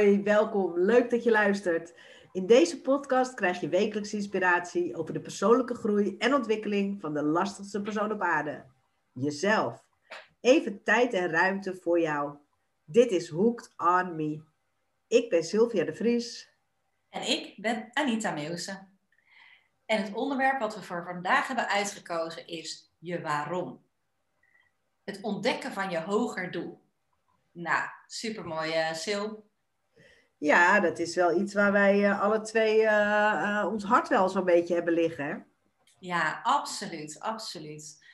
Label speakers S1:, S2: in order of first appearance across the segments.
S1: Hoi, welkom. Leuk dat je luistert. In deze podcast krijg je wekelijks inspiratie over de persoonlijke groei en ontwikkeling van de lastigste persoon op aarde. Jezelf. Even tijd en ruimte voor jou. Dit is Hooked on Me. Ik ben Sylvia de Vries.
S2: En ik ben Anita Meeuwse. En het onderwerp wat we voor vandaag hebben uitgekozen is je waarom. Het ontdekken van je hoger doel. Nou, supermooi, uh, Sil.
S1: Ja, dat is wel iets waar wij uh, alle twee uh, ons hart wel zo'n beetje hebben liggen. Hè?
S2: Ja, absoluut, absoluut.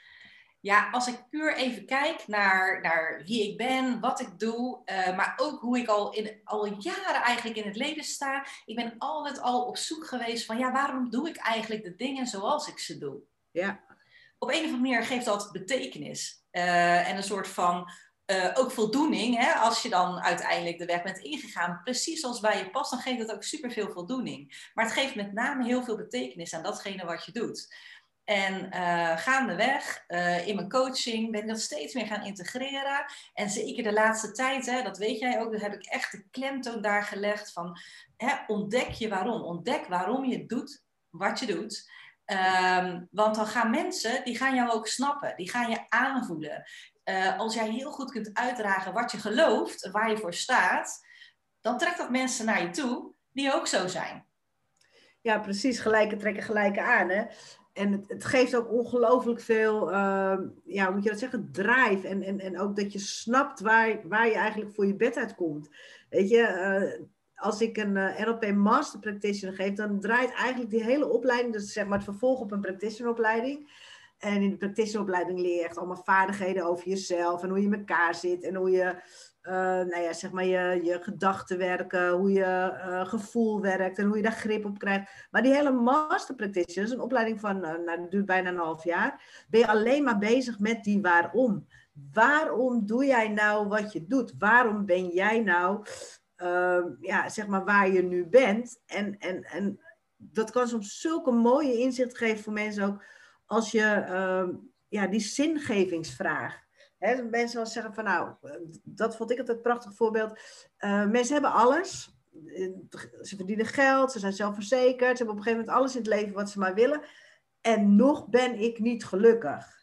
S2: Ja, als ik puur even kijk naar, naar wie ik ben, wat ik doe, maar ook hoe ik al, in, al jaren eigenlijk in het leven sta. Ik ben altijd al op zoek geweest van, ja, waarom doe ik eigenlijk de dingen zoals ik ze doe?
S1: Ja.
S2: Op een of andere manier geeft dat betekenis. en een soort van uh, ook voldoening, hè, als je dan uiteindelijk de weg bent ingegaan, precies zoals bij je past, dan geeft het ook superveel voldoening. Maar het geeft met name heel veel betekenis aan datgene wat je doet. En uh, gaandeweg uh, in mijn coaching ben ik dat steeds meer gaan integreren. En zeker de laatste tijd, hè, dat weet jij ook, dat heb ik echt de klemtoon daar gelegd van hè, ontdek je waarom. Ontdek waarom je doet wat je doet. Um, want dan gaan mensen, die gaan jou ook snappen, die gaan je aanvoelen. Uh, als jij heel goed kunt uitdragen wat je gelooft, waar je voor staat, dan trekt dat mensen naar je toe die ook zo zijn.
S1: Ja, precies. Gelijke trekken gelijke aan. Hè? En het, het geeft ook ongelooflijk veel, uh, ja, moet je dat zeggen, drive. En, en, en ook dat je snapt waar, waar je eigenlijk voor je bed uitkomt. Weet je, uh, als ik een uh, eh, Master Practitioner geef, dan draait eigenlijk die hele opleiding, dus zeg maar het vervolg op een practitioneropleiding en in de practitioneropleiding leer je echt allemaal vaardigheden over jezelf en hoe je in elkaar zit en hoe je, uh, nou ja, zeg maar, je, je gedachten werken, hoe je uh, gevoel werkt en hoe je daar grip op krijgt. Maar die hele master practitioner, een opleiding van, nou, dat duurt bijna een half jaar, ben je alleen maar bezig met die waarom. Waarom doe jij nou wat je doet? Waarom ben jij nou, ja, zeg maar, waar je nu bent? En, en, en dat kan soms zulke mooie inzicht geven voor mensen ook als je uh, ja, die zingevingsvraag. Hè, mensen wel zeggen van nou, dat vond ik altijd een prachtig voorbeeld. Uh, mensen hebben alles. Ze verdienen geld, ze zijn zelfverzekerd, ze hebben op een gegeven moment alles in het leven wat ze maar willen. En nog ben ik niet gelukkig.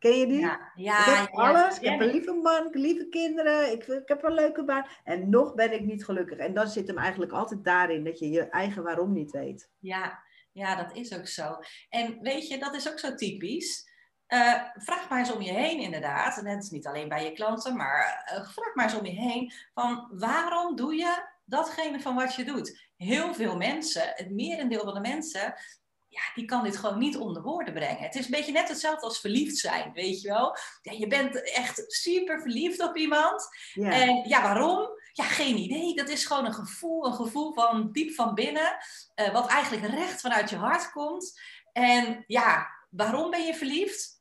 S1: Ken je die?
S2: Ja, ja,
S1: ik heb alles. ik heb een lieve man, lieve kinderen, ik, ik, heb een leuke baan. En nog ben ik niet gelukkig. En dan zit hem eigenlijk altijd daarin dat je je eigen waarom niet weet.
S2: Ja, ja, dat is ook zo. En weet je, dat is ook zo typisch. Uh, vraag maar eens om je heen, inderdaad. En het is niet alleen bij je klanten, maar uh, vraag maar eens om je heen. Van waarom doe je datgene van wat je doet? Heel veel mensen, het merendeel van de mensen, ja, die kan dit gewoon niet onder woorden brengen. Het is een beetje net hetzelfde als verliefd zijn, weet je wel. Ja, je bent echt super verliefd op iemand. En ja, waarom? Ja, geen idee. Dat is gewoon een gevoel, een gevoel van diep van binnen, uh, wat eigenlijk recht vanuit je hart komt. En ja, waarom ben je verliefd?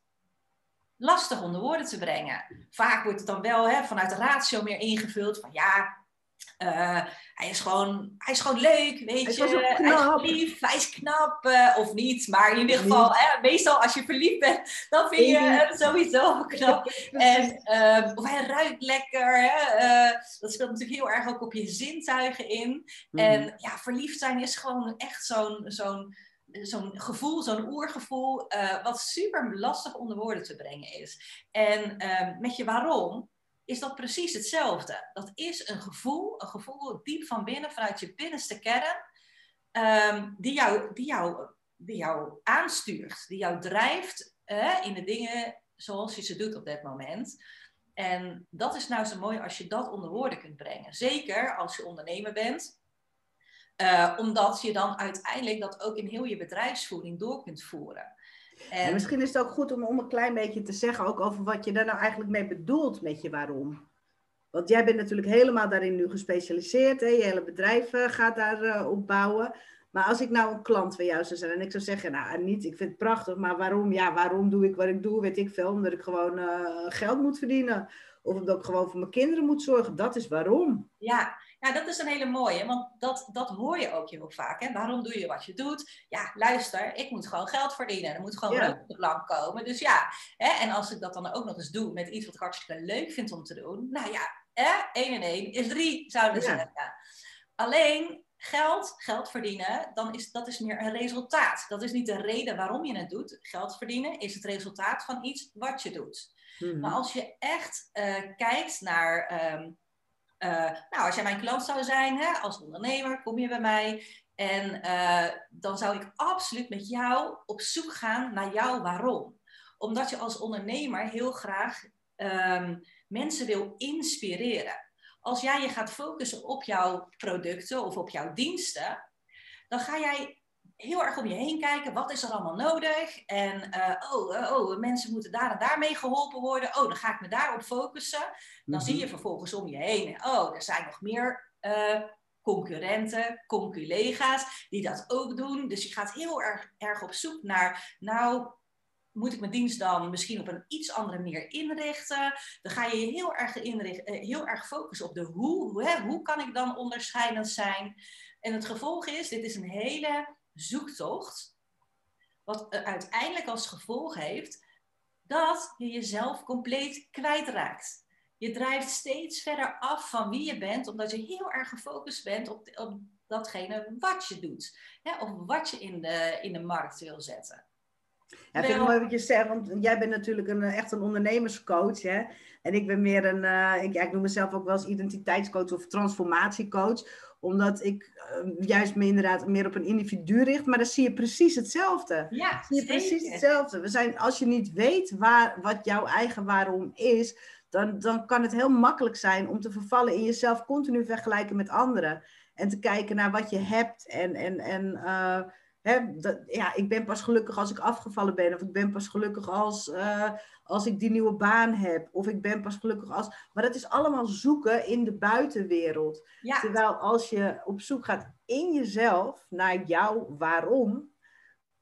S2: Lastig onder woorden te brengen. Vaak wordt het dan wel hè, vanuit de ratio meer ingevuld van ja, uh, hij, is gewoon, hij is gewoon leuk, weet je. Hij is lief, hij is knap, uh, of niet. Maar in ieder geval, hè, meestal als je verliefd bent, dan vind je hem sowieso knap. en, uh, of hij ruikt lekker. Hè, uh, dat speelt natuurlijk heel erg ook op je zintuigen in. Mm. En ja, verliefd zijn is gewoon echt zo'n... zo'n zo'n gevoel, zo'n oergevoel, wat super lastig onder woorden te brengen is. En ehm, met je waarom, is dat precies hetzelfde. Dat is een gevoel, een gevoel diep van binnen, vanuit je binnenste kern, um, die, jou, die, jou, die jou aanstuurt, die jou drijft in de dingen zoals je ze doet op dat moment. En dat is nou zo mooi als je dat onder woorden kunt brengen. Zeker als je ondernemer bent. Uh, omdat je dan uiteindelijk dat ook in heel je bedrijfsvoering door kunt voeren.
S1: En... misschien is het ook goed om, om een klein beetje te zeggen ook over wat je daar nou eigenlijk mee bedoelt met je waarom. Want jij bent natuurlijk helemaal daarin nu gespecialiseerd. Hè? Je hele bedrijf uh, gaat daar uh, op bouwen. Maar als ik nou een klant van jou zou zijn en ik zou zeggen, nou niet, ik vind het prachtig, maar waarom? Ja, waarom doe ik wat ik doe? Weet ik veel, omdat ik gewoon uh, geld moet verdienen. Of omdat ik gewoon voor mijn kinderen moet zorgen. Dat is waarom.
S2: Ja, ja, dat is een hele mooie, want dat, dat hoor je ook heel vaak. Hè? Waarom doe je wat je doet? Ja, luister, ik moet gewoon geld verdienen. Er moet gewoon ja. op de plank komen. Dus ja, hè? en als ik dat dan ook nog eens doe met iets wat ik hartstikke leuk vind om te doen. Nou ja, eh, 1 en 1 is 3, zouden we
S1: Ja.
S2: zeggen. Alleen geld, geld verdienen, dan is, dat is meer een resultaat. Dat is niet de reden waarom je het doet. Geld verdienen is het resultaat van iets wat je doet.
S1: Mhm.
S2: Maar als je echt eh, kijkt naar, ehm, eh, nou, als jij mijn klant zou zijn, hè, als ondernemer, kom je bij mij. En eh, dan zou ik absoluut met jou op zoek gaan naar jouw waarom. Omdat je als ondernemer heel graag ehm, mensen wil inspireren. Als jij je gaat focussen op jouw producten of op jouw diensten, dan ga jij heel erg om je heen kijken. Wat is er allemaal nodig? En eh, oh, eh, oh, mensen moeten daar en daar mee geholpen worden. Oh, dan ga ik me daarop focussen. Dan
S1: Mhm.
S2: zie je vervolgens om je heen. Oh, er zijn nog meer eh, concurrenten, conculega's die dat ook doen. Dus je gaat heel erg, erg op zoek naar, nou, moet ik mijn dienst dan misschien op een iets andere manier inrichten? Dan ga je je heel erg, inricht, eh, heel erg focussen op de hoe. Hoe, hè? hoe kan ik dan onderscheidend zijn? En het gevolg is, dit is een hele zoektocht, wat uiteindelijk als gevolg heeft dat je jezelf compleet kwijtraakt. Je drijft steeds verder af van wie je bent, omdat je heel erg gefocust bent op, op datgene wat je doet. Hè? Of wat je in de, in de markt wil zetten.
S1: Ja, vind ik mooi wat je zegt, want jij bent natuurlijk een, eh, echt een ondernemerscoach. Hè? En ik ben meer een, eh, ik, ja, ik noem mezelf ook wel eens identiteitscoach of transformatiecoach. Omdat ik eh, juist me inderdaad meer op een individu richt. Maar dan zie je precies hetzelfde.
S2: Ja,
S1: Zie je precies hetzelfde. We zijn, als je niet weet waar, wat jouw eigen waarom is, dan, dan kan het heel makkelijk zijn om te vervallen in jezelf continu vergelijken met anderen. En te kijken naar wat je hebt. En, en, en eh, dat, ja, ik ben pas gelukkig als ik afgevallen ben. Of ik ben pas gelukkig als, eh, als ik die nieuwe baan heb. Of ik ben pas gelukkig als. Maar dat is allemaal zoeken in de buitenwereld.
S2: Ja,
S1: Terwijl als je op zoek gaat in jezelf naar jouw waarom.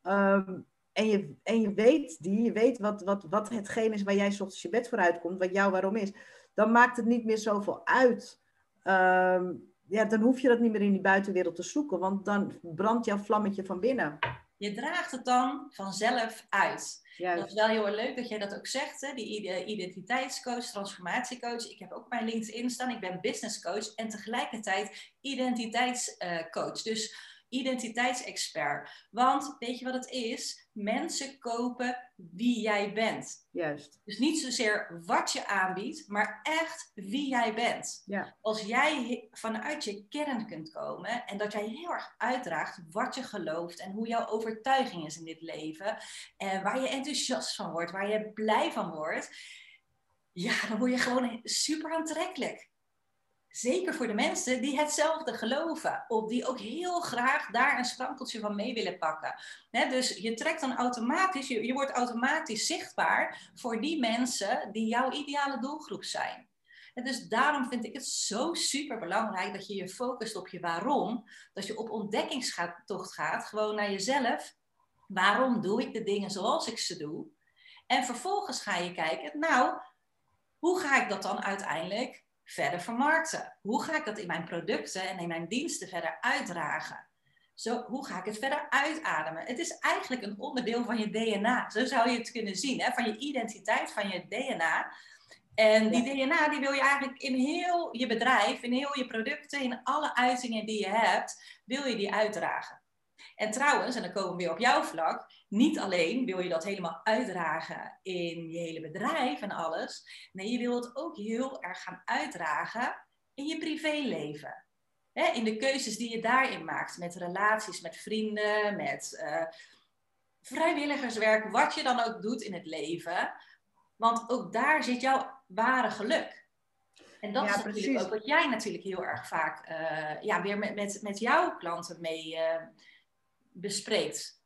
S1: ehm, en, je, en je weet die, je weet wat, wat, wat hetgeen is waar jij 's ochtends je bed voor uitkomt, wat jouw waarom is, dan maakt het niet meer zoveel uit. Ehm, ja, dan hoef je dat niet meer in die buitenwereld te zoeken, want dan brandt jouw vlammetje van binnen.
S2: je draagt het dan vanzelf uit. Dat is wel heel erg leuk dat jij dat ook zegt, hè? die ide- identiteitscoach, transformatiecoach. Ik heb ook mijn LinkedIn staan, ik ben business coach en tegelijkertijd identiteitscoach. Dus identiteitsexpert. Want weet je wat het is? Mensen kopen wie jij bent.
S1: Juist.
S2: Dus niet zozeer wat je aanbiedt, maar echt wie jij bent.
S1: Ja.
S2: Als jij vanuit je kern kunt komen en dat jij heel erg uitdraagt wat je gelooft en hoe jouw overtuiging is in dit leven en waar je enthousiast van wordt, waar je blij van wordt, ja, dan word je gewoon super aantrekkelijk. Zeker voor de mensen die hetzelfde geloven. Of die ook heel graag daar een sprankeltje van mee willen pakken. Dus je trekt dan automatisch, je, je wordt automatisch zichtbaar voor die mensen die jouw ideale doelgroep zijn. En dus daarom vind ik het zo super belangrijk dat je je focust op je waarom. Dat je op ontdekkingstocht gaat, gewoon naar jezelf. Waarom doe ik de dingen zoals ik ze doe? En vervolgens ga je kijken, nou, hoe ga ik dat dan uiteindelijk verder vermarkten? Hoe ga ik dat in mijn producten en in mijn diensten verder uitdragen? Zo, hoe ga ik het verder uitademen? Het is eigenlijk een onderdeel van je DNA. Zo zou je het kunnen zien, hè? van je identiteit, van je DNA. En die DNA die wil je eigenlijk in heel je bedrijf, in heel je producten, in alle uitingen die je hebt, wil je die uitdragen. En trouwens, en dan komen we weer op jouw vlak, niet alleen wil je dat helemaal uitdragen in je hele bedrijf en alles. Nee, je wil het ook heel erg gaan uitdragen in je privéleven. Hè, in de keuzes die je daarin maakt, met relaties, met vrienden, met uh, vrijwilligerswerk, wat je dan ook doet in het leven. Want ook daar zit jouw ware geluk. En dat
S1: Ja,
S2: is natuurlijk
S1: precies.
S2: ook wat jij natuurlijk heel erg vaak uh, ja, weer met, met, met jouw klanten mee uh, bespreekt.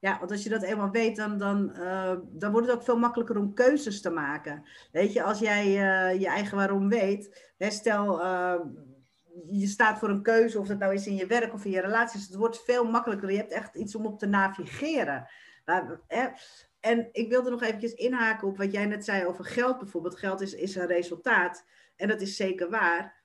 S1: Ja, want als je dat eenmaal weet, dan, dan, uh, dan wordt het ook veel makkelijker om keuzes te maken. Weet je, als jij uh, je eigen waarom weet, hè, stel uh, je staat voor een keuze, of dat nou is in je werk of in je relaties, het wordt veel makkelijker. Je hebt echt iets om op te navigeren. Hè, en ik wilde nog eventjes inhaken op wat jij net zei over geld bijvoorbeeld. Geld is, is een resultaat en dat is zeker waar.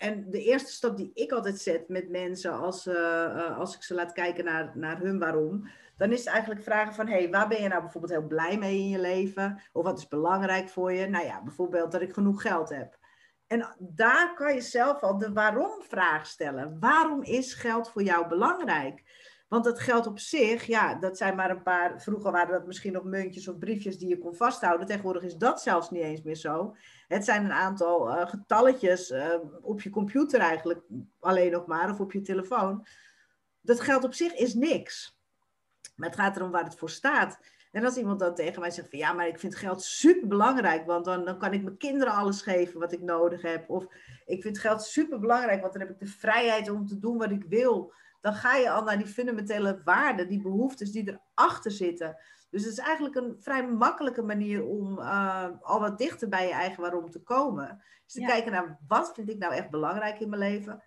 S1: En de eerste stap die ik altijd zet met mensen als, uh, als ik ze laat kijken naar, naar hun waarom, dan is het eigenlijk vragen van, hey, waar ben je nou bijvoorbeeld heel blij mee in je leven? Of wat is belangrijk voor je? Nou ja, bijvoorbeeld dat ik genoeg geld heb. En daar kan je zelf al de waarom-vraag stellen. Waarom is geld voor jou belangrijk? Want het geld op zich, ja, dat zijn maar een paar. Vroeger waren dat misschien nog muntjes of briefjes die je kon vasthouden. Tegenwoordig is dat zelfs niet eens meer zo. Het zijn een aantal uh, getalletjes uh, op je computer eigenlijk alleen nog maar, of op je telefoon. Dat geld op zich is niks. Maar het gaat erom waar het voor staat. En als iemand dan tegen mij zegt van ja, maar ik vind geld super belangrijk, want dan, dan kan ik mijn kinderen alles geven wat ik nodig heb. Of ik vind geld super belangrijk, want dan heb ik de vrijheid om te doen wat ik wil. Dan ga je al naar die fundamentele waarden, die behoeftes die erachter zitten. Dus het is eigenlijk een vrij makkelijke manier om uh, al wat dichter bij je eigen waarom te komen. Dus te kijken naar wat vind ik nou echt belangrijk in mijn leven.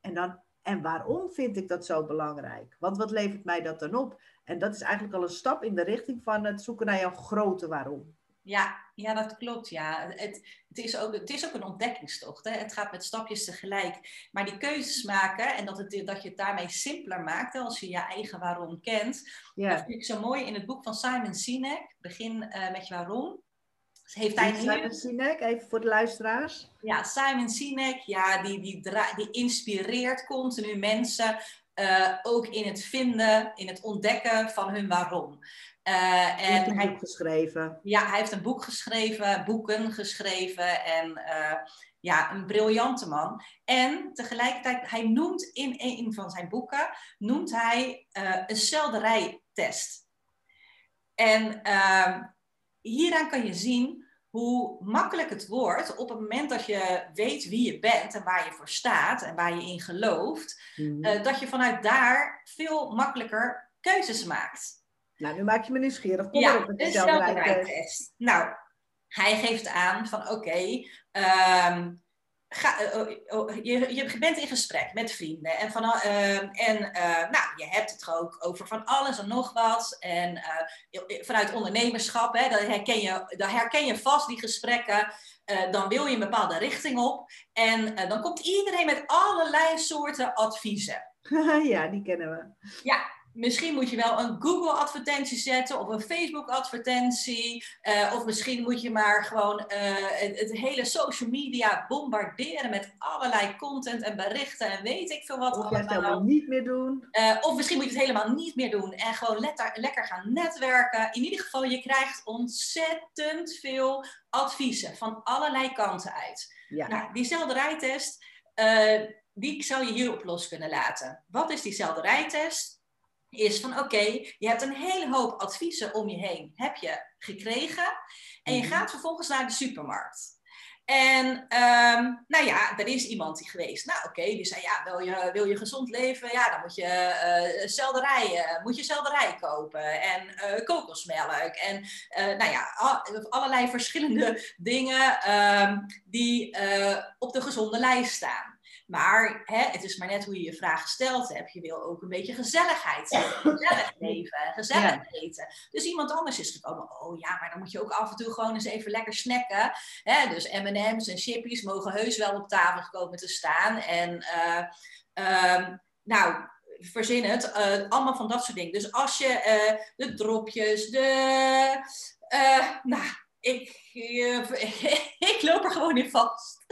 S1: En dan, en waarom vind ik dat zo belangrijk? Want wat levert mij dat dan op? En dat is eigenlijk al een stap in de richting van het zoeken naar jouw grote waarom.
S2: Ja, ja, dat klopt. Ja. Het, het, is ook, het is ook een ontdekkingstocht. Hè. Het gaat met stapjes tegelijk. Maar die keuzes maken en dat, het, dat je het daarmee simpeler maakt, als je je eigen waarom kent. Ja. Dat vind ik zo mooi in het boek van Simon Sinek. Begin uh, met je waarom.
S1: Heeft hij Simon Sinek, even voor de luisteraars.
S2: Ja, Simon Sinek, ja, die, die, die inspireert continu mensen uh, ook in het vinden, in het ontdekken van hun waarom.
S1: Uh, en hij heeft een boek geschreven.
S2: Ja, hij heeft een boek geschreven, boeken geschreven en uh, ja, een briljante man. En tegelijkertijd, hij noemt in een van zijn boeken, noemt hij een selderijtest. En ehm, hieraan kan je zien hoe makkelijk het wordt op het moment dat je weet wie je bent en waar je voor staat en waar je in gelooft, mhm. eh, dat je vanuit daar veel makkelijker keuzes maakt.
S1: Nou, nu maak je me nieuwsgierig. Kom ja, op met de
S2: test. Nou, hij geeft aan van oké, ehm, Ga, eh, oh, oh, je, je, bent in gesprek met vrienden en, van, uh, en uh, nou, je hebt het ook over van alles en nog wat. En vanuit ondernemerschap, hè, dat, herken je, dat herken je vast die gesprekken. dan wil je een bepaalde richting op. En dan komt iedereen met allerlei soorten adviezen.
S1: ja, die kennen we.
S2: Ja, misschien moet je wel een Google-advertentie zetten of een Facebook-advertentie. Uh, of misschien moet je maar gewoon uh, het, hele social media bombarderen met allerlei content en berichten en weet ik veel wat.
S1: Of het helemaal niet meer doen.
S2: Uh, of misschien moet je het helemaal niet meer doen en gewoon letter, lekker gaan netwerken. In ieder geval, je krijgt ontzettend veel adviezen van allerlei kanten uit. Ja. Nou, die selderijtest, die zou je hierop los kunnen laten. Wat is die selderijtest? Is van oké, je hebt een hele hoop adviezen om je heen, heb je gekregen. En je mhm. gaat vervolgens naar de supermarkt. En um, nou ja, er is iemand die geweest. Nou oké, die zei ja, wil je, wil je gezond leven? Ja, dan moet je uh, selderij, moet je selderij kopen en uh, kokosmelk. En uh, nou ja, allerlei verschillende dingen um, die op de gezonde lijst staan. Maar hè, het is maar net hoe je je vraag gesteld hebt. Je wil ook een beetje gezelligheid. Gezellig leven, gezellig eten. Dus iemand anders is gekomen. Oh ja, maar dan moet je ook af en toe gewoon eens even lekker snacken. Hè? Dus M&M's en chippies mogen heus wel op tafel komen te staan. En uh, nou, verzin het. Uh, allemaal van dat soort dingen. Dus als je uh, de dropjes, de... nou, ik, ik loop er gewoon in vast.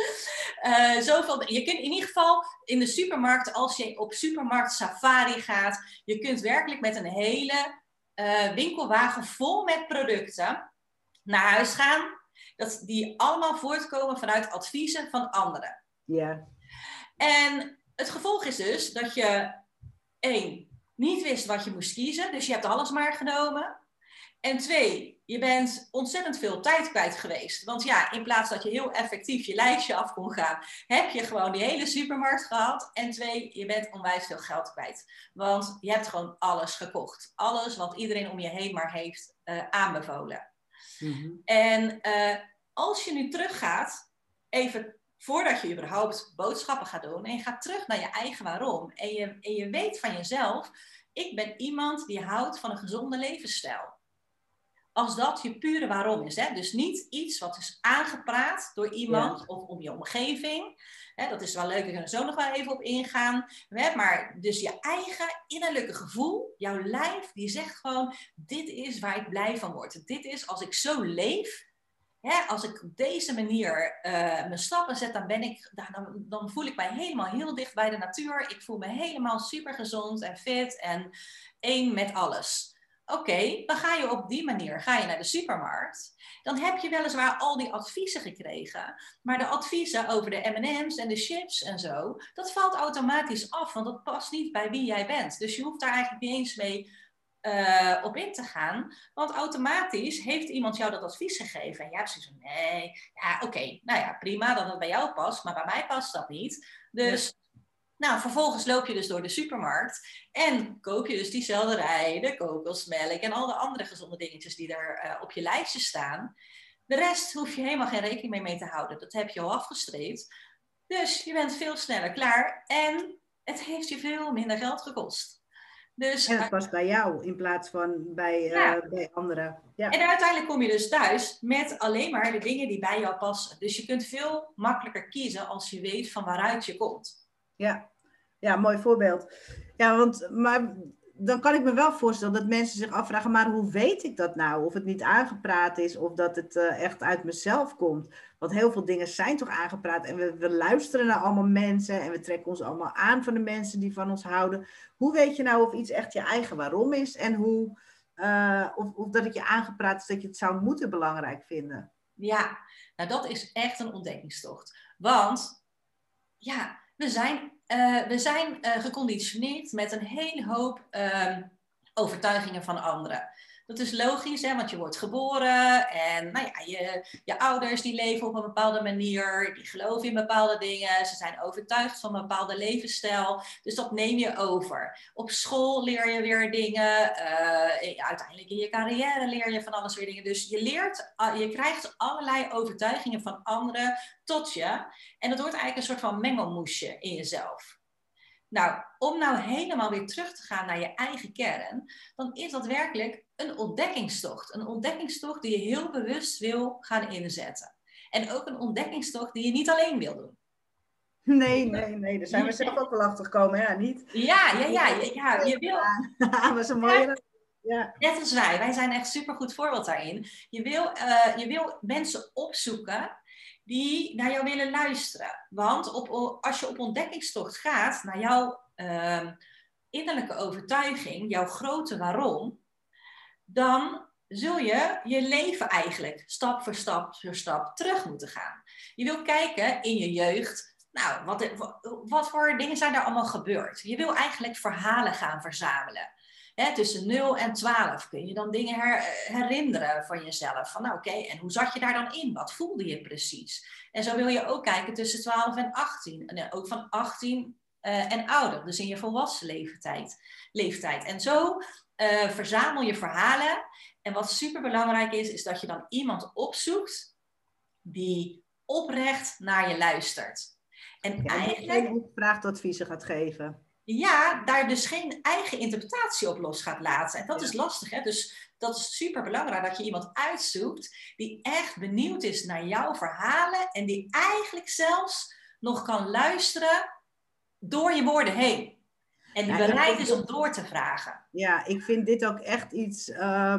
S2: Uh, zoveel, je kunt in ieder geval in de supermarkt, als je op supermarkt safari gaat, je kunt werkelijk met een hele uh, winkelwagen vol met producten naar huis gaan. Dat die allemaal voortkomen vanuit adviezen van anderen.
S1: Ja.
S2: En het gevolg is dus dat je één, niet wist wat je moest kiezen, dus je hebt alles maar genomen. En twee, je bent ontzettend veel tijd kwijt geweest. Want ja, in plaats dat je heel effectief je lijstje af kon gaan, heb je gewoon die hele supermarkt gehad. En twee, je bent onwijs veel geld kwijt. Want je hebt gewoon alles gekocht. Alles wat iedereen om je heen maar heeft uh, aanbevolen. Mhm. En uh, als je nu teruggaat, even voordat je überhaupt boodschappen gaat doen, en je gaat terug naar je eigen waarom. En je, en je weet van jezelf, ik ben iemand die houdt van een gezonde levensstijl als dat je pure waarom is. Hè? Dus niet iets wat is aangepraat door iemand of om je omgeving. Hè, dat is wel leuk, we kunnen er zo nog wel even op ingaan. Hè? Maar dus je eigen innerlijke gevoel, jouw lijf, die zegt gewoon: dit is waar ik blij van word. Dit is als ik zo leef. Hè, als ik op deze manier uh, mijn stappen zet, dan, ben ik, dan, dan voel ik mij helemaal heel dicht bij de natuur. Ik voel me helemaal super gezond en fit en één met alles. Oké, dan ga je op die manier ga je naar de supermarkt. Dan heb je weliswaar al die adviezen gekregen. Maar de adviezen over de MM's en de chips en zo, dat valt automatisch af, want dat past niet bij wie jij bent. Dus je hoeft daar eigenlijk niet eens mee uh, op in te gaan. Want automatisch heeft iemand jou dat advies gegeven. En jij hebt zoiets van, nee, ja, oké, nou ja, prima dat het bij jou past, maar bij mij past dat niet. Dus nou, vervolgens loop je dus door de supermarkt en koop je dus die selderij, de kokosmelk en al de andere gezonde dingetjes die er uh, op je lijstje staan. De rest hoef je helemaal geen rekening mee, mee te houden. Dat heb je al afgestreept. Dus je bent veel sneller klaar en het heeft je veel minder geld gekost.
S1: Dus, en het past bij jou in plaats van bij, uh, bij anderen.
S2: Ja. En uiteindelijk kom je dus thuis met alleen maar de dingen die bij jou passen. Dus je kunt veel makkelijker kiezen als je weet van waaruit je komt.
S1: Ja, ja mooi voorbeeld. Ja, want maar dan kan ik me wel voorstellen dat mensen zich afvragen, maar hoe weet ik dat nou? Of het niet aangepraat is of dat het uh, echt uit mezelf komt. Want heel veel dingen zijn toch aangepraat en we, we, luisteren naar allemaal mensen en we trekken ons allemaal aan van de mensen die van ons houden. Hoe weet je nou of iets echt je eigen waarom is en hoe, uh, of, of dat het je aangepraat is dat je het zou moeten belangrijk vinden?
S2: Ja, nou dat is echt een ontdekkingstocht. Want ja, we zijn, uh, we zijn uh, geconditioneerd met een hele hoop uh, overtuigingen van anderen. Dat is logisch, hè, want je wordt geboren en nou ja, je, je ouders die leven op een bepaalde manier, die geloven in bepaalde dingen, ze zijn overtuigd van een bepaalde levensstijl, dus dat neem je over. Op school leer je weer dingen, uh, uiteindelijk in je carrière leer je van alles weer dingen. Dus je leert, je krijgt allerlei overtuigingen van anderen tot je en dat wordt eigenlijk een soort van mengelmoesje in jezelf. Nou, om nou helemaal weer terug te gaan naar je eigen kern, dan is dat werkelijk een ontdekkingstocht. Een ontdekkingstocht die je heel bewust wil gaan inzetten. En ook een ontdekkingstocht die je niet alleen wil doen.
S1: Nee, nee, nee. Daar zijn we zelf ook wel achter gekomen, ja, niet?
S2: Ja, ja, ja. ja, je wil...
S1: Dat was een mooie... Ja.
S2: Net als wij. Wij zijn echt super goed voorbeeld daarin. Je wil, uh, je wil mensen opzoeken die naar jou willen luisteren. Want op, als je op ontdekkingstocht gaat naar jouw uh, innerlijke overtuiging, jouw grote waarom, dan zul je je leven eigenlijk stap voor stap voor stap terug moeten gaan. Je wil kijken in je jeugd, nou, wat, wat voor dingen zijn er allemaal gebeurd? Je wil eigenlijk verhalen gaan verzamelen. Hè, tussen 0 en 12 kun je dan dingen her, herinneren van jezelf. Van nou oké, en hoe zat je daar dan in? Wat voelde je precies? En zo wil je ook kijken tussen 12 en 18. En ook van 18 uh, en ouder, dus in je volwassen leeftijd. leeftijd. En zo uh, verzamel je verhalen. En wat super belangrijk is, is dat je dan iemand opzoekt die oprecht naar je luistert.
S1: En ja, eigenlijk. vraagadviezen gaat geven.
S2: Ja, daar dus geen eigen interpretatie op los gaat laten. En dat is lastig, hè? Dus dat is super belangrijk dat je iemand uitzoekt die echt benieuwd is naar jouw verhalen en die eigenlijk zelfs nog kan luisteren door je woorden heen. En die bereid is om door te vragen.
S1: Ja, ik vind dit ook echt iets. Uh,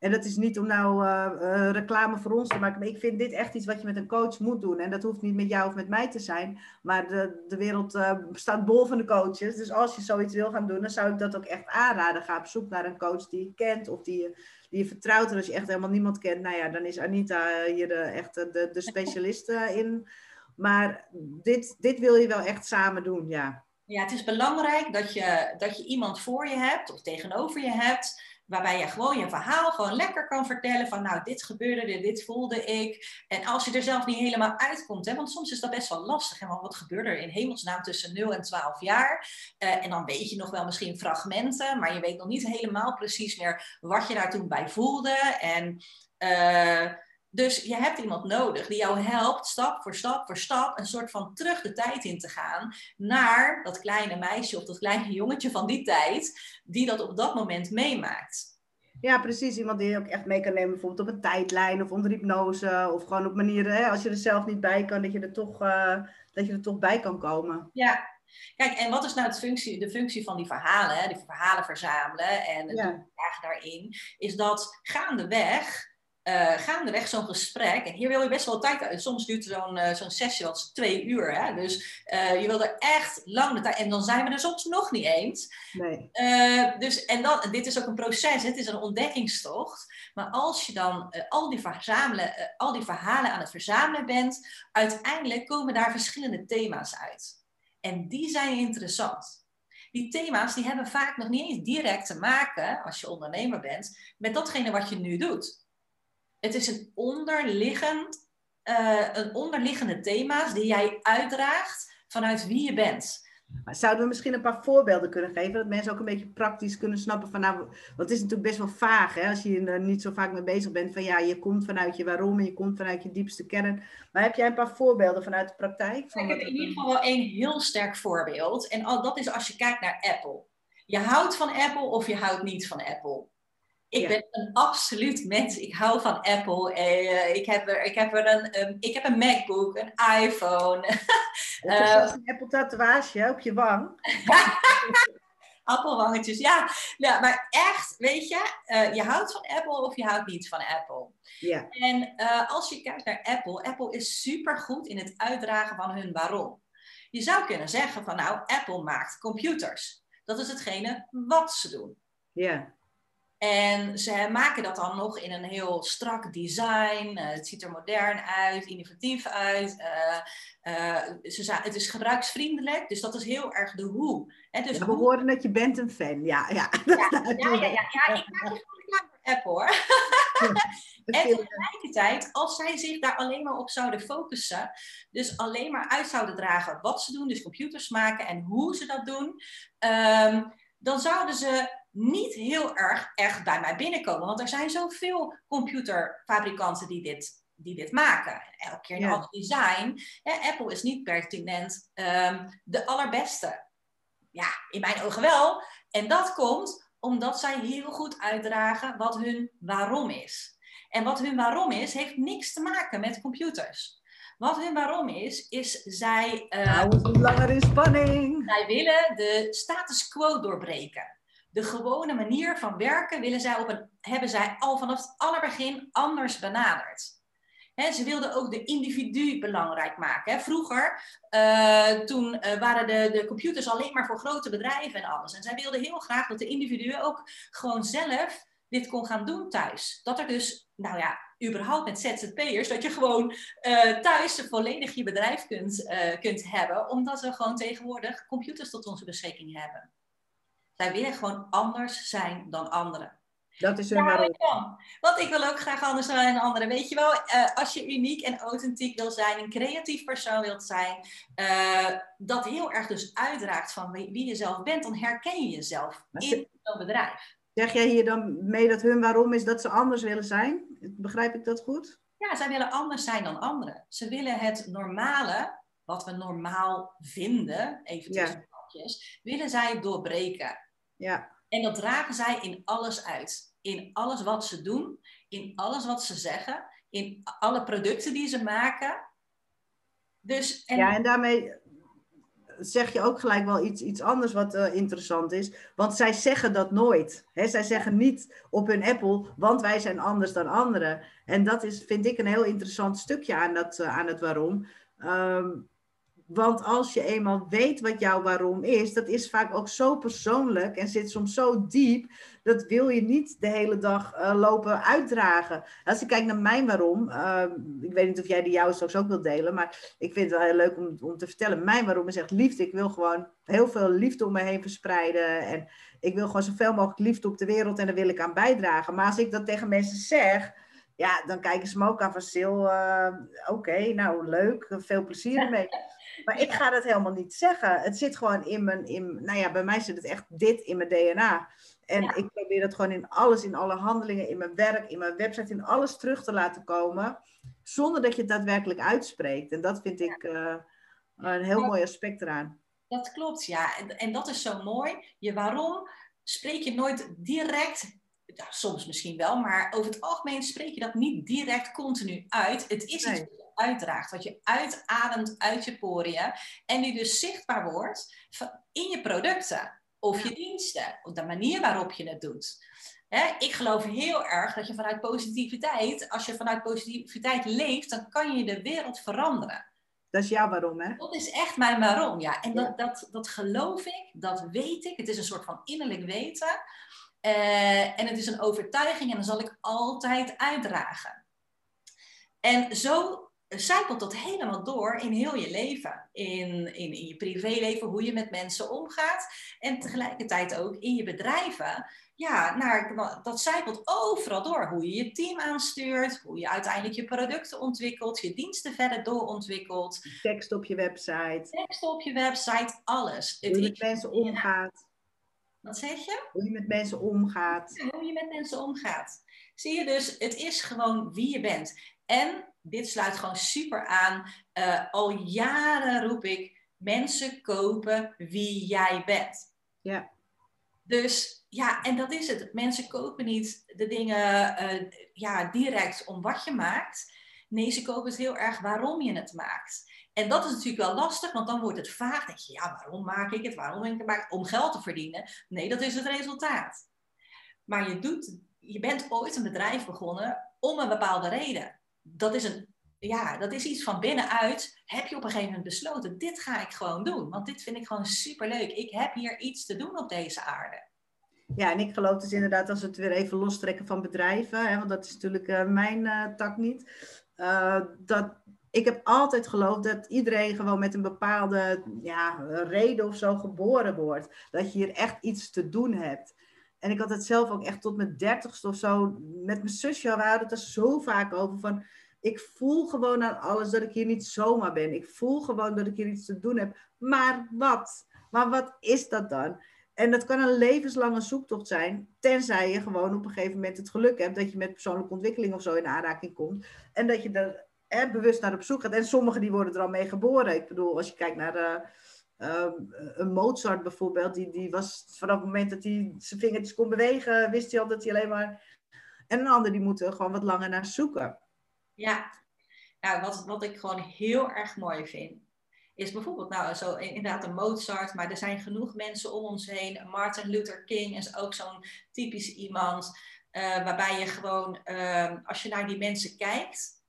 S1: en dat is niet om nou uh, uh, reclame voor ons te maken, maar ik vind dit echt iets wat je met een coach moet doen. En dat hoeft niet met jou of met mij te zijn, maar de, de wereld uh, staat bol van de coaches. Dus als je zoiets wil gaan doen, dan zou ik dat ook echt aanraden. Ga op zoek naar een coach die je kent of die je, die je vertrouwt. En als je echt helemaal niemand kent, nou ja, dan is Anita hier de, echt de, de specialist in. Maar dit, dit wil je wel echt samen doen, ja.
S2: Ja, het is belangrijk dat je, dat je iemand voor je hebt of tegenover je hebt waarbij je gewoon je verhaal gewoon lekker kan vertellen van nou, dit gebeurde, dit, voelde ik. En als je er zelf niet helemaal uitkomt, hè, want soms is dat best wel lastig. Want wat gebeurde er in hemelsnaam tussen 0 en 12 jaar? Uh, en dan weet je nog wel misschien fragmenten, maar je weet nog niet helemaal precies meer wat je daar toen bij voelde. En... Uh, dus je hebt iemand nodig die jou helpt stap voor stap voor stap een soort van terug de tijd in te gaan naar dat kleine meisje of dat kleine jongetje van die tijd die dat op dat moment meemaakt.
S1: Ja, precies. Iemand die je ook echt mee kan nemen, bijvoorbeeld op een tijdlijn of onder hypnose. Of gewoon op manieren, hè, als je er zelf niet bij kan, dat je er toch, uh, dat je er toch bij kan komen.
S2: Ja, Kijk, en wat is nou het functie, de functie van die verhalen, die verhalen verzamelen en het ja. daarin, is dat gaandeweg uh, gaandeweg zo'n gesprek, en hier wil je best wel tijd uit. Soms duurt zo'n uh, zo'n sessie wel twee uur. Hè? Dus uh, je wil er echt lang de tijd. En dan zijn we er soms nog niet eens. Nee. dus, en dan, dit is ook een proces, het is een ontdekkingstocht. Maar als je dan al, die verzamelen, al die verhalen aan het verzamelen bent, uiteindelijk komen daar verschillende thema's uit. En die zijn interessant. Die thema's die hebben vaak nog niet eens direct te maken, als je ondernemer bent, met datgene wat je nu doet het is een onderliggend, uh, een onderliggende thema's die jij uitdraagt vanuit wie je bent.
S1: Zouden we misschien een paar voorbeelden kunnen geven, dat mensen ook een beetje praktisch kunnen snappen van nou, want het is natuurlijk best wel vaag hè, als je er niet zo vaak mee bezig bent van ja, je komt vanuit je waarom en je komt vanuit je diepste kern. Maar heb jij een paar voorbeelden vanuit de praktijk?
S2: Van ik heb in ieder geval wel één heel sterk voorbeeld en dat is als je kijkt naar Apple. Je houdt van Apple of je houdt niet van Apple. Ik ben een absoluut mens. Ik hou van Apple. Uh, ik, heb er, ik, heb er een, um, ik heb een MacBook, een iPhone.
S1: uh, een Apple tatoeage op je wang.
S2: Appelwangetjes, ja. ja. Maar echt, weet je, uh, je houdt van Apple of je houdt niet van Apple. Ja. En als je kijkt naar Apple, Apple is super goed in het uitdragen van hun waarom. Je zou kunnen zeggen van nou, Apple maakt computers. Dat is hetgene wat ze doen. Ja. En ze maken dat dan nog in een heel strak design. Uh, het ziet er modern uit, innovatief uit. Uh, uh, ze, het is gebruiksvriendelijk, dus dat is heel erg de hoe.
S1: Hè, dus ja, we horen dat je bent een fan, ja. Ja,
S2: ja, ja, ja, ja, ja ik maak je gewoon klaar voor Apple hoor. en tegelijkertijd, als zij zich daar alleen maar op zouden focussen, dus alleen maar uit zouden dragen wat ze doen, dus computers maken en hoe ze dat doen, um, dan zouden ze niet heel erg echt bij mij binnenkomen. Want er zijn zoveel computerfabrikanten die dit, die dit maken. Elke keer een ja. ander design. Apple is niet pertinent um, de allerbeste. Ja, in mijn ogen wel. En dat komt omdat zij heel goed uitdragen wat hun waarom is. En wat hun waarom is, heeft niks te maken met computers. Wat hun waarom is, is zij.
S1: Uh, nou, langer in spanning.
S2: Zij willen de status quo doorbreken de gewone manier van werken willen zij op hebben zij al vanaf het allerbegin anders benaderd. ze wilden ook de individu belangrijk maken. Vroeger, uh, toen uh, waren de, de computers alleen maar voor grote bedrijven en alles. En zij wilden heel graag dat de individuen ook gewoon zelf dit kon gaan doen thuis. Dat er dus, nou ja, überhaupt met ZZP'ers, dat je gewoon uh, thuis volledig je bedrijf kunt, kunt hebben, omdat we gewoon tegenwoordig computers tot onze beschikking hebben. Zij willen gewoon anders zijn dan anderen.
S1: Dat is hun waarom.
S2: Want ik wil ook graag anders zijn dan anderen. Weet je wel, uh, als je uniek en authentiek wil zijn, een creatief persoon wilt zijn, uh, dat heel erg dus uitraakt van wie, wie je zelf bent, dan herken je jezelf in zo'n bedrijf.
S1: Zeg jij hier dan mee dat hun waarom is dat ze anders willen zijn? Begrijp ik dat goed?
S2: Ja, zij willen anders zijn dan anderen. Ze willen het normale, wat we normaal vinden, even tussen ja. willen zij doorbreken. Ja. En dat dragen zij in alles uit. In alles wat ze doen, in alles wat ze zeggen, in alle producten die ze maken. Dus,
S1: en... Ja, en daarmee zeg je ook gelijk wel iets, iets anders wat uh, interessant is. Want zij zeggen dat nooit. Hè? Zij zeggen niet op hun Apple, want wij zijn anders dan anderen. En dat is, vind ik, een heel interessant stukje aan, dat, uh, aan het waarom. Um, want als je eenmaal weet wat jouw waarom is, dat is vaak ook zo persoonlijk en zit soms zo diep, dat wil je niet de hele dag uh, lopen uitdragen. Als ik kijk naar mijn waarom, uh, ik weet niet of jij die jouw straks ook wilt delen, maar ik vind het wel heel leuk om, om te vertellen. Mijn waarom is echt liefde. Ik wil gewoon heel veel liefde om me heen verspreiden en ik wil gewoon zoveel mogelijk liefde op de wereld en daar wil ik aan bijdragen. Maar als ik dat tegen mensen zeg, ja, dan kijken ze me ook aan van Sil, uh, oké, nou leuk, veel plezier ermee. Maar ik ga dat helemaal niet zeggen. Het zit gewoon in mijn, in, nou ja, bij mij zit het echt dit in mijn DNA. En ik probeer dat gewoon in alles, in alle handelingen, in mijn werk, in mijn website, in alles terug te laten komen. Zonder dat je het daadwerkelijk uitspreekt. En dat vind ik uh, een heel mooi aspect eraan.
S2: Dat klopt, ja. En, en dat is zo mooi. Je waarom spreek je nooit direct ja, soms misschien wel, maar over het algemeen spreek je dat niet direct continu uit. Het is iets wat je uitdraagt, wat je uitademt uit je poriën en die dus zichtbaar wordt in je producten of je diensten, of de manier waarop je het doet. ik geloof heel erg dat je vanuit positiviteit, als je vanuit positiviteit leeft, dan kan je de wereld veranderen.
S1: Dat is jouw waarom, hè?
S2: Dat is echt mijn waarom, ja. En dat, dat, dat geloof ik, dat weet ik. Het is een soort van innerlijk weten. Uh, en het is een overtuiging en dan zal ik altijd uitdragen. En zo zijpelt dat helemaal door in heel je leven. In, in, in je privéleven, hoe je met mensen omgaat. En tegelijkertijd ook in je bedrijven. Ja, naar, dat zijpelt overal door. Hoe je je team aanstuurt, hoe je uiteindelijk je producten ontwikkelt, je diensten verder doorontwikkelt.
S1: Tekst op je website.
S2: Tekst op je website, alles.
S1: Hoe je met mensen omgaat.
S2: Wat zeg je?
S1: Hoe je met mensen omgaat.
S2: hoe je met mensen omgaat. Zie je dus, het is gewoon wie je bent. En dit sluit gewoon super aan. Uh, al jaren roep ik, mensen kopen wie jij bent.
S1: Ja.
S2: Dus ja, en dat is het. Mensen kopen niet de dingen uh, ja, direct om wat je maakt. Nee, ze kopen het heel erg waarom je het maakt. En dat is natuurlijk wel lastig, want dan wordt het vaag. Denk je, ja, waarom maak ik het? Waarom ik het maak? Om geld te verdienen? Nee, dat is het resultaat. Maar je, doet, je bent ooit een bedrijf begonnen om een bepaalde reden. Dat is, een, ja, dat is iets van binnenuit. Heb je op een gegeven moment besloten, dit ga ik gewoon doen. Want dit vind ik gewoon superleuk. Ik heb hier iets te doen op deze aarde.
S1: Ja, en ik geloof dus inderdaad, als we het weer even lostrekken van bedrijven, hè, want dat is natuurlijk uh, mijn uh, tak niet, uh, dat ik heb altijd geloofd dat iedereen gewoon met een bepaalde ja, reden of zo geboren wordt. Dat je hier echt iets te doen hebt. En ik had het zelf ook echt tot mijn dertigste of zo. Met mijn zusje, we hadden het er zo vaak over van... Ik voel gewoon aan alles dat ik hier niet zomaar ben. Ik voel gewoon dat ik hier iets te doen heb. Maar wat? Maar wat is dat dan? En dat kan een levenslange zoektocht zijn, tenzij je gewoon op een gegeven moment het geluk hebt dat je met persoonlijke ontwikkeling of zo in aanraking komt. En dat je er hè, bewust naar op zoek gaat. En sommigen die worden er al mee geboren. Ik bedoel, als je kijkt naar de, uh, een Mozart bijvoorbeeld, die, die was vanaf het moment dat hij zijn vingertjes kon bewegen, wist hij al dat hij alleen maar. En een ander die moet er gewoon wat langer naar zoeken.
S2: Ja, nou, wat, wat ik gewoon heel erg mooi vind, is bijvoorbeeld nou zo inderdaad een Mozart, maar er zijn genoeg mensen om ons heen. Martin Luther King is ook zo'n typisch iemand. Uh, waarbij je gewoon, uh, als je naar die mensen kijkt,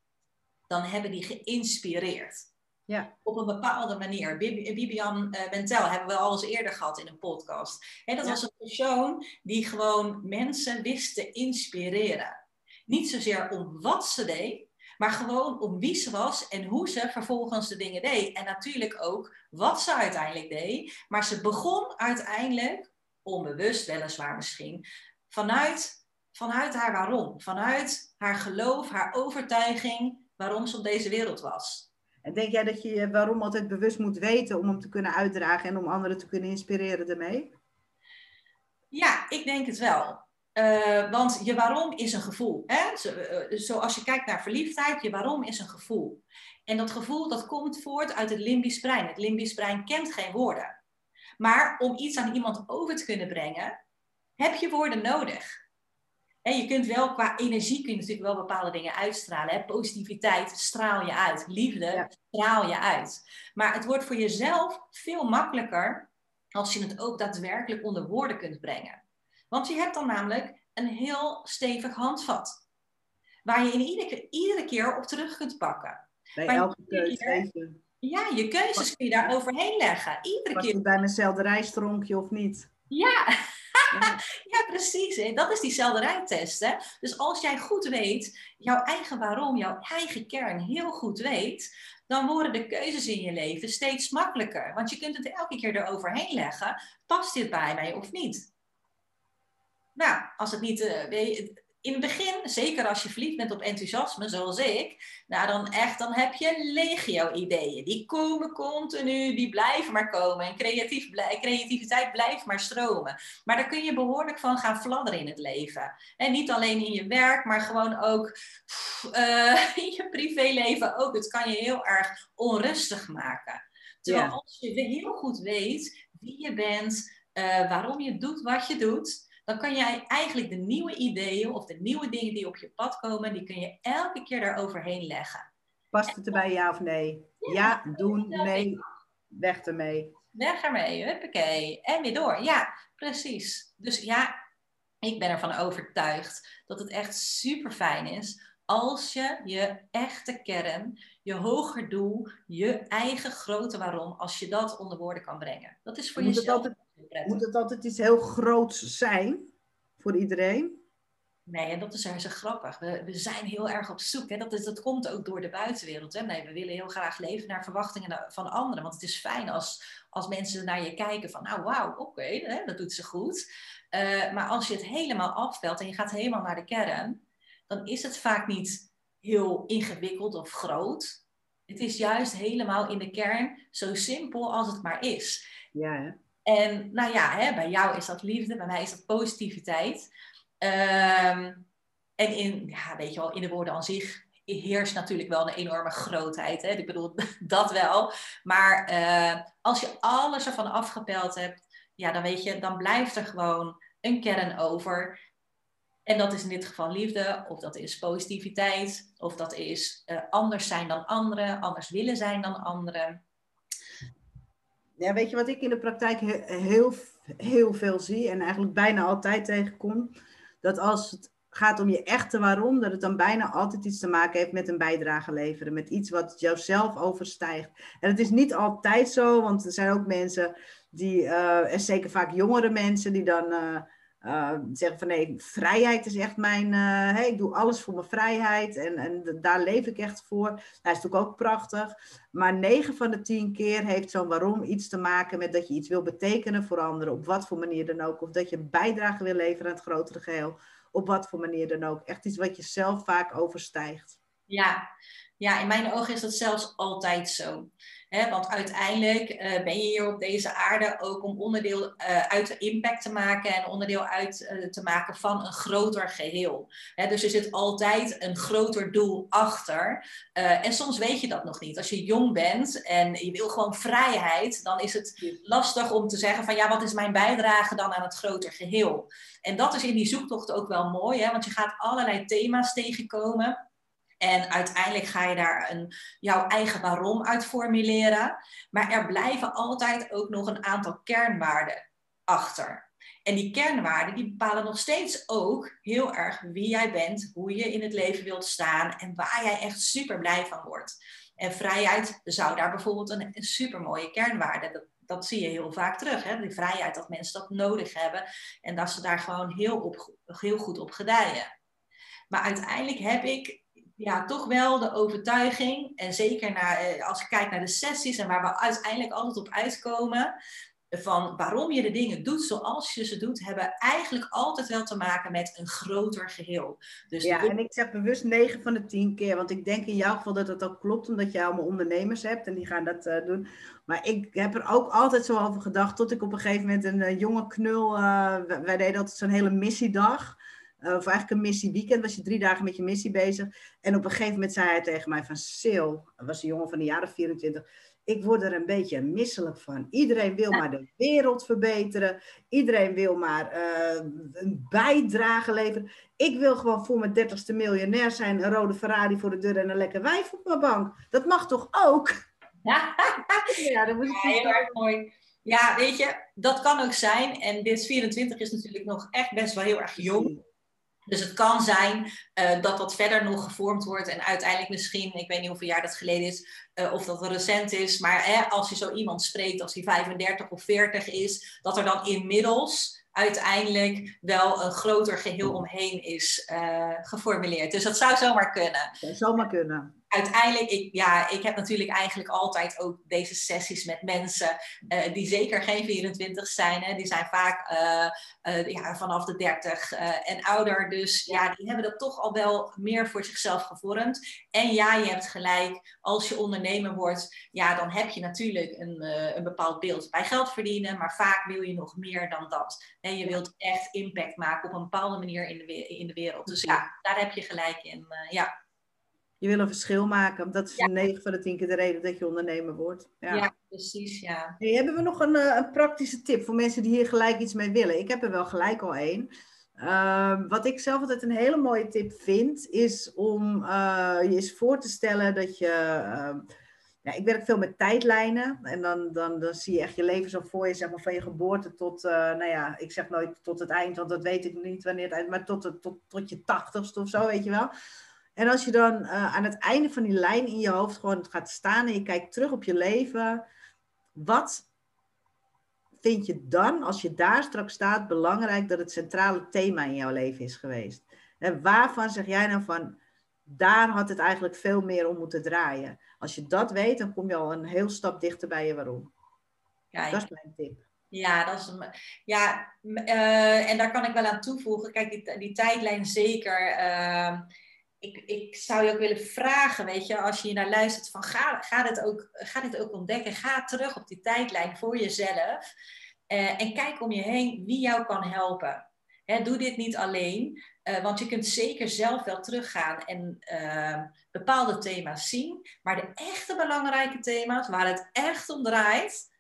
S2: dan hebben die geïnspireerd.
S1: Ja.
S2: Op een bepaalde manier. Bibian uh, Mentel hebben we al eens eerder gehad in een podcast. He, dat was een persoon die gewoon mensen wist te inspireren. Niet zozeer om wat ze deed, maar gewoon om wie ze was en hoe ze vervolgens de dingen deed. En natuurlijk ook wat ze uiteindelijk deed. Maar ze begon uiteindelijk, onbewust weliswaar misschien, vanuit, vanuit haar waarom. Vanuit haar geloof, haar overtuiging, waarom ze op deze wereld was.
S1: En denk jij dat je je waarom altijd bewust moet weten om hem te kunnen uitdragen en om anderen te kunnen inspireren daarmee?
S2: Ja, ik denk het wel. Uh, want je waarom is een gevoel. Hè? Zo, uh, zoals je kijkt naar verliefdheid, je waarom is een gevoel. En dat gevoel dat komt voort uit het limbisch brein. Het limbisch brein kent geen woorden. Maar om iets aan iemand over te kunnen brengen, heb je woorden nodig. En je kunt wel qua energie kun je natuurlijk wel bepaalde dingen uitstralen. Hè? Positiviteit straal je uit. Liefde straal je uit. Maar het wordt voor jezelf veel makkelijker als je het ook daadwerkelijk onder woorden kunt brengen. Want je hebt dan namelijk een heel stevig handvat. Waar je in iedere, iedere keer op terug kunt pakken.
S1: Bij elke keuze.
S2: Ja, je keuzes kun je daar overheen leggen. Iedere
S1: Was
S2: keer.
S1: bij mijn selderijstronkje of niet?
S2: Ja, ja, precies. Hè? Dat is die selderijtest. Hè? Dus als jij goed weet, jouw eigen waarom, jouw eigen kern heel goed weet, dan worden de keuzes in je leven steeds makkelijker. Want je kunt het elke keer eroverheen leggen. Past dit bij mij of niet? Nou, als het niet, uh, in het begin, zeker als je verliefd bent op enthousiasme, zoals ik, nou dan echt, dan heb je legio ideeën. Die komen continu, die blijven maar komen. En creatief, creativiteit blijft maar stromen. Maar daar kun je behoorlijk van gaan fladderen in het leven. En niet alleen in je werk, maar gewoon ook uh, in je privéleven ook. Het kan je heel erg onrustig maken. Terwijl als je heel goed weet wie je bent, uh, waarom je doet wat je doet dan kan jij eigenlijk de nieuwe ideeën of de nieuwe dingen die op je pad komen, die kun je elke keer daaroverheen leggen.
S1: Past het erbij, ja of nee? Ja, doen, nee, weg ermee.
S2: Weg ermee, huppakee. En weer door. Ja, precies. Dus ja, ik ben ervan overtuigd dat het echt super fijn is als je je echte kern, je hoger doel, je eigen grote waarom, als je dat onder woorden kan brengen. Dat is voor
S1: moet
S2: jezelf.
S1: Altijd, moet het altijd iets heel groots zijn voor iedereen?
S2: Nee, en dat is er zo grappig. We, we zijn heel erg op zoek. Hè? Dat, is, dat komt ook door de buitenwereld. Hè? Nee, we willen heel graag leven naar verwachtingen van anderen. Want het is fijn als, als mensen naar je kijken van, nou wauw, oké, dat doet ze goed. Uh, maar als je het helemaal afvelt en je gaat helemaal naar de kern, dan is het vaak niet heel ingewikkeld of groot. Het is juist helemaal in de kern zo simpel als het maar is.
S1: Ja, hè?
S2: En nou ja, hè, bij jou is dat liefde, bij mij is dat positiviteit. Um, en in, ja, weet je wel, in de woorden aan zich heerst natuurlijk wel een enorme grootheid. Hè? Ik bedoel, dat wel. Maar uh, als je alles ervan afgepeld hebt, ja, dan weet je, dan blijft er gewoon een kern over. En dat is in dit geval liefde, of dat is positiviteit, of dat is uh, anders zijn dan anderen, anders willen zijn dan anderen.
S1: Ja, weet je wat ik in de praktijk heel, heel veel zie en eigenlijk bijna altijd tegenkom? Dat als het gaat om je echte waarom, dat het dan bijna altijd iets te maken heeft met een bijdrage leveren, met iets wat jouzelf overstijgt. En het is niet altijd zo, want er zijn ook mensen die, uh, en zeker vaak jongere mensen, die dan uh, uh, zeggen van nee, vrijheid is echt mijn, hey, ik doe alles voor mijn vrijheid en, en daar leef ik echt voor. Dat is natuurlijk ook prachtig. Maar 9 van de 10 keer heeft zo'n waarom iets te maken met dat je iets wil betekenen voor anderen, op wat voor manier dan ook. Of dat je een bijdrage wil leveren aan het grotere geheel, op wat voor manier dan ook. Echt iets wat je zelf vaak overstijgt.
S2: Ja, ja in mijn ogen is dat zelfs altijd zo want uiteindelijk uh, ben je hier op deze aarde ook om onderdeel uh, uit de impact te maken en onderdeel uit uh, te maken van een groter geheel. dus er zit altijd een groter doel achter. en soms weet je dat nog niet. Als je jong bent en je wil gewoon vrijheid, dan is het lastig om te zeggen van ja, wat is mijn bijdrage dan aan het groter geheel? En dat is in die zoektocht ook wel mooi, hè, want je gaat allerlei thema's tegenkomen. En uiteindelijk ga je daar een, jouw eigen waarom uit formuleren. Maar er blijven altijd ook nog een aantal kernwaarden achter. En die kernwaarden die bepalen nog steeds ook heel erg wie jij bent, hoe je in het leven wilt staan en waar jij echt super blij van wordt. En vrijheid zou daar bijvoorbeeld een, een super mooie kernwaarde. Dat, dat zie je heel vaak terug. Hè? Die vrijheid dat mensen dat nodig hebben en dat ze daar gewoon heel, op, heel goed op gedijen. Maar uiteindelijk heb ik ja, toch wel de overtuiging, en zeker naar, eh, als ik kijk naar de sessies en waar we uiteindelijk altijd op uitkomen, van waarom je de dingen doet zoals je ze doet, hebben eigenlijk altijd wel te maken met een groter geheel.
S1: Dus ja, en ik zeg bewust 9 van de 10 keer, want ik denk in jouw geval dat het ook klopt, omdat je allemaal ondernemers hebt en die gaan dat uh, doen. Maar ik heb er ook altijd zo over gedacht, tot ik op een gegeven moment een uh, jonge knul, uh, wij deden altijd zo'n hele missiedag. Uh, of eigenlijk een missieweekend, was je drie dagen met je missie bezig. En op een gegeven moment zei hij tegen mij van... Sil, was een jongen van de jaren 24... Ik word er een beetje misselijk van. Iedereen wil maar de wereld verbeteren. Iedereen wil maar uh, een bijdrage leveren. Ik wil gewoon voor mijn dertigste miljonair zijn. Een rode Ferrari voor de deur en een lekker wijf op mijn bank. Dat mag toch ook?
S2: Ja, ja dat moet ik ja, heel erg mooi. Ja, weet je, dat kan ook zijn. En dit 24 is natuurlijk nog echt best wel heel erg jong. Dus het kan zijn uh, dat dat verder nog gevormd wordt en uiteindelijk misschien, ik weet niet hoeveel jaar dat geleden is, uh, of dat recent is, maar als je zo iemand spreekt als hij 35 of 40 is, dat er dan inmiddels uiteindelijk wel een groter geheel omheen is uh, geformuleerd. Dus dat zou zomaar kunnen.
S1: Dat zou maar kunnen
S2: uiteindelijk, ik, ja, ik heb natuurlijk eigenlijk altijd ook deze sessies met mensen uh, die zeker geen 24 zijn. Hè. Die zijn vaak uh, uh, ja, vanaf de 30 en ouder. Dus ja, die hebben dat toch al wel meer voor zichzelf gevormd. En ja, je hebt gelijk, als je ondernemer wordt, ja, dan heb je natuurlijk een, een bepaald beeld bij geld verdienen. Maar vaak wil je nog meer dan dat. En je wilt echt impact maken op een bepaalde manier in de, in de wereld. Dus ja, daar heb je gelijk in. ja.
S1: Je wil een verschil maken. Dat is ja. 9 van de 10 keer de reden dat je ondernemer wordt.
S2: Ja, ja precies. Ja.
S1: Hey, hebben we nog een, eh, een, praktische tip voor mensen die hier gelijk iets mee willen? Ik heb er wel gelijk al één. Uh, wat ik zelf altijd een hele mooie tip vind, is om uh, je eens voor te stellen dat je. Uh, ja, ik werk veel met tijdlijnen en dan, dan, dan zie je echt je leven zo voor je, zeg maar, van je geboorte tot, uh, nou ja, ik zeg nooit tot het eind, want dat weet ik niet wanneer het eind, maar tot, het, tot, tot je tachtigste of zo, weet je wel. En als je dan uh, aan het einde van die lijn in je hoofd gewoon gaat staan en je kijkt terug op je leven, wat vind je dan, als je daar straks staat, belangrijk dat het centrale thema in jouw leven is geweest? En waarvan zeg jij nou van, daar had het eigenlijk veel meer om moeten draaien? Als je dat weet, dan kom je al een heel stap dichter bij je waarom. Kijk. Dat is mijn tip.
S2: Ja, dat is ja uh, en daar kan ik wel aan toevoegen. Kijk, die, die tijdlijn zeker. Uh, ik, ik zou je ook willen vragen, weet je, als je hier naar luistert, van ga, ga, dit ook, ga dit ook ontdekken. Ga terug op die tijdlijn voor jezelf. Uh, en kijk om je heen wie jou kan helpen. Doe dit niet alleen, uh, want je kunt zeker zelf wel teruggaan en uh, bepaalde thema's zien. Maar de echte belangrijke thema's, waar het echt om draait,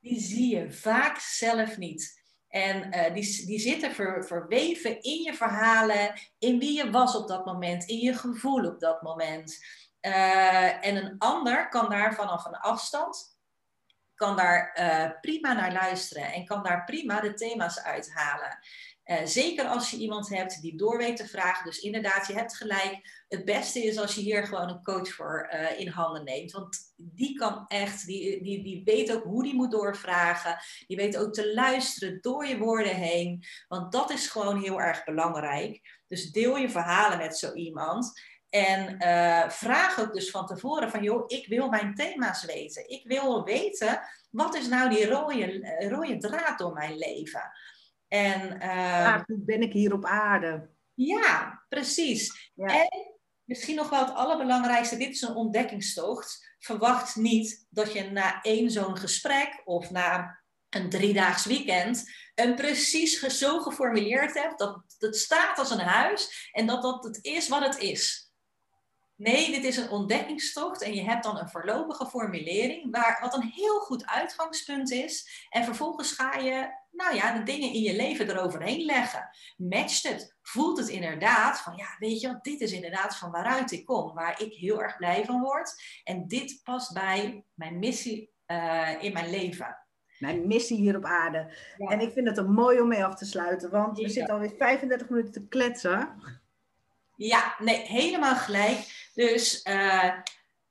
S2: die zie je vaak zelf niet. En uh, die, die zitten ver, verweven in je verhalen, in wie je was op dat moment, in je gevoel op dat moment. Uh, en een ander kan daar vanaf een afstand, kan daar uh, prima naar luisteren en kan daar prima de thema's uithalen. Uh, zeker als je iemand hebt die door weet te vragen. Dus inderdaad, je hebt gelijk. Het beste is als je hier gewoon een coach voor uh, in handen neemt. Want die kan echt, die, die, die weet ook hoe die moet doorvragen. Die weet ook te luisteren door je woorden heen. Want dat is gewoon heel erg belangrijk. Dus deel je verhalen met zo iemand. En uh, vraag ook dus van tevoren van, joh, ik wil mijn thema's weten. Ik wil weten, wat is nou die rode, rode draad door mijn leven? En,
S1: uh, hoe ben ik hier op aarde?
S2: Ja, precies. Ja. En misschien nog wel het allerbelangrijkste, dit is een ontdekkingstocht. Verwacht niet dat je na één zo'n gesprek of na een driedaags weekend een precies zo geformuleerd hebt dat het staat als een huis en dat dat het is wat het is. Nee, dit is een ontdekkingstocht en je hebt dan een voorlopige formulering waar, wat een heel goed uitgangspunt is. En vervolgens ga je nou ja, de dingen in je leven eroverheen leggen. Matcht het? Voelt het inderdaad van, ja, weet je wat, dit is inderdaad van waaruit ik kom, waar ik heel erg blij van word. En dit past bij mijn missie uh, in mijn leven.
S1: Mijn missie hier op aarde. Ja. En ik vind het een mooi om mee af te sluiten, want we zitten alweer 35 minuten te kletsen.
S2: Ja, nee, helemaal gelijk. Dus, uh,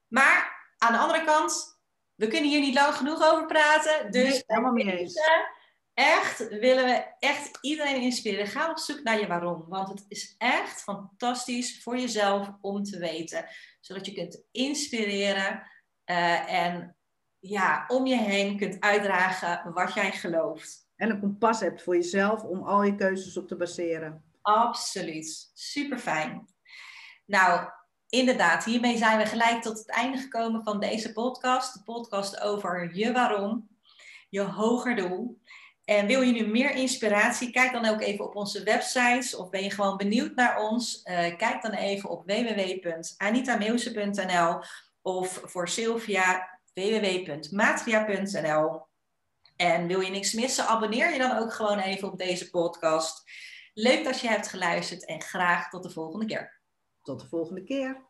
S2: maar aan de andere kant, we kunnen hier niet lang genoeg over praten. Dus
S1: nee, helemaal mee eens
S2: echt willen we echt iedereen inspireren. Ga op zoek naar je waarom. Want het is echt fantastisch voor jezelf om te weten. Zodat je kunt inspireren uh, en ja, om je heen kunt uitdragen wat jij gelooft.
S1: En een kompas hebt voor jezelf om al je keuzes op te baseren.
S2: Absoluut. Super fijn. Nou, inderdaad, hiermee zijn we gelijk tot het einde gekomen van deze podcast. De podcast over je waarom, je hoger doel. En wil je nu meer inspiratie? Kijk dan ook even op onze websites. Of ben je gewoon benieuwd naar ons? Uh, kijk dan even op www.anitameeuwse.nl of voor Sylvia www.matria.nl. En wil je niks missen? Abonneer je dan ook gewoon even op deze podcast. Leuk dat je hebt geluisterd en graag tot de volgende keer.
S1: Tot de volgende keer.